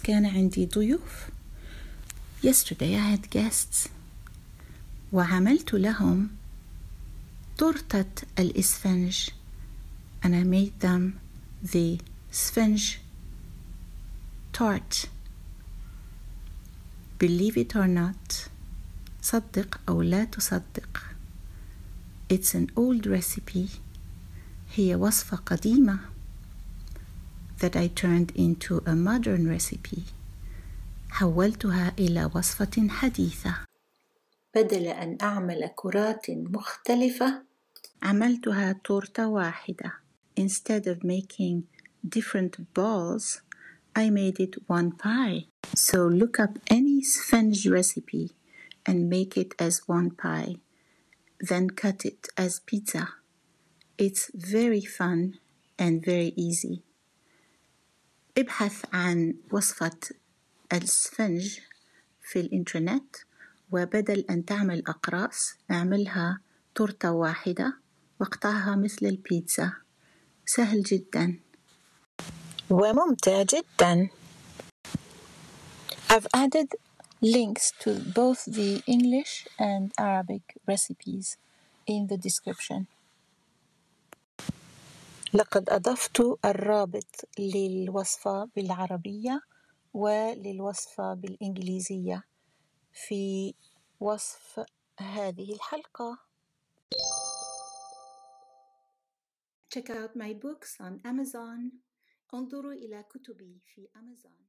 كان عندي ضيوف yesterday I had guests وعملت لهم تورتة الإسفنج and I made them the sponge tart believe it or not صدق أو لا تصدق it's an old recipe هي وصفة قديمة that I turned into a modern recipe حولتها إلى وصفة حديثة بدل أن أعمل كرات مختلفة عملتها تورتة واحدة instead of making different balls I made it one pie so look up any sponge recipe and make it as one pie then cut it as pizza it's very fun and very easy ابحث عن وصفة السفنج في الإنترنت وبدل أن تعمل أقراص اعملها تورتة واحدة واقطعها مثل البيتزا. سهل جدا. وممتع جدا. I've added links to both the English and Arabic recipes in the description. لقد أضفت الرابط للوصفة بالعربية وللوصفة بالإنجليزية في وصف هذه الحلقة. Check out my books on Amazon. انظروا إلى كتبي في أمازون.